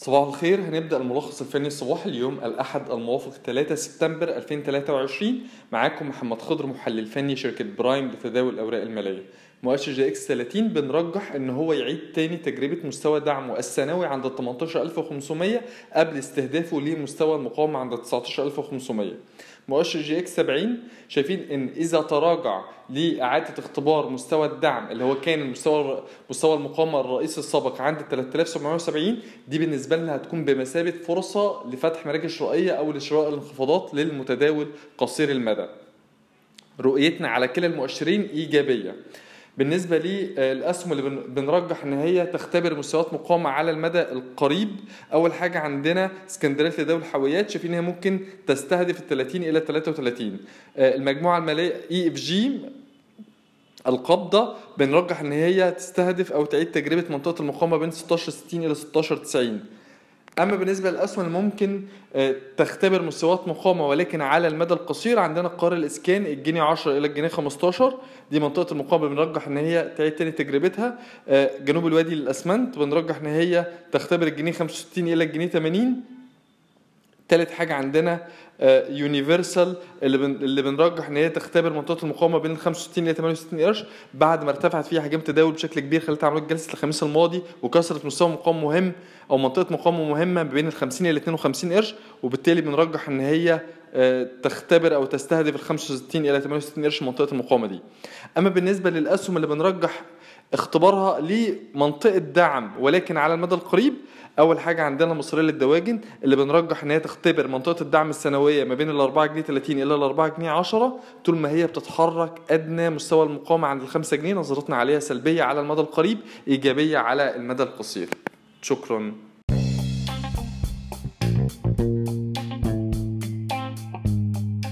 صباح الخير. هنبدأ الملخص الفني الصباحي اليوم الأحد الموافق 3 سبتمبر 2023 معاكم محمد خضر محلل فني شركة برايم لتداول الأوراق المالية. مؤشر EGX 30 بنرجح إن هو يعيد تاني تجربة مستوى دعمه السنوي عند ال 18500 قبل استهدافه لمستوى المقاومة عند 19500 مؤشر EGX 70 شايفين إن إذا تراجع لإعادة اختبار مستوى الدعم اللي هو كان المستوى مستوى المقاومة الرئيسي السابق عند 3770 دي بالنسبة لنا هتكون بمثابة فرصة لفتح مراكز شرائيه أو لشراء الانخفاضات للمتداول قصير المدى. رؤيتنا على كلا المؤشرين إيجابية. بالنسبة للاسهم اللي بنرجح إن هي تختبر مستويات مقاومة على المدى القريب. أول حاجة عندنا اسكندرية لتداول الحاويات شايفين هي ممكن تستهدف ال 30 إلى 33 المجموعة المالية EFG القبضة بنرجح إن هي تستهدف أو تعيد تجربة منطقة المقاومة بين 16 60 إلى 16 90 أما بالنسبة للأسهم ممكن تختبر مستويات مقاومة ولكن على المدى القصير عندنا قرار الإسكان الجنيه 10 إلى الجنيه 15 دي منطقة المقاومة بنرجح إن هي تعيد تاني تجربتها. جنوب الوادي للاسمنت بنرجح إن هي تختبر الجنيه 65 إلى الجنيه 80 تالت حاجة عندنا يونيفرسال اللي بن اللي بنرجح إن هي تختبر منطقة المقاومة بين 65 ل 68 قرش بعد ما ارتفعت فيها حجم تداول بشكل كبير خلال تعاملات جلسة الخميس الماضي وكسرت مستوى مقاومة مهم أو منطقة مقاومة مهمة بين ال 50 ل 52 قرش وبالتالي بنرجح إن هي تختبر أو تستهدف ال 65 إلى 68 قرش منطقة المقاومة دي. أما بالنسبة للأسهم اللي بنرجح اختبارها لمنطقة دعم ولكن على المدى القريب أول حاجة عندنا مصرية للدواجن اللي بنرجح إن هي تختبر منطقة الدعم السنوية ما بين ال 4 جنيه 30 إلى ال 4 جنيه 10 طول ما هي بتتحرك أدنى مستوى المقاومة عند ال 5 جنيه نظرتنا عليها سلبية على المدى القريب إيجابية على المدى القصير. شكرا.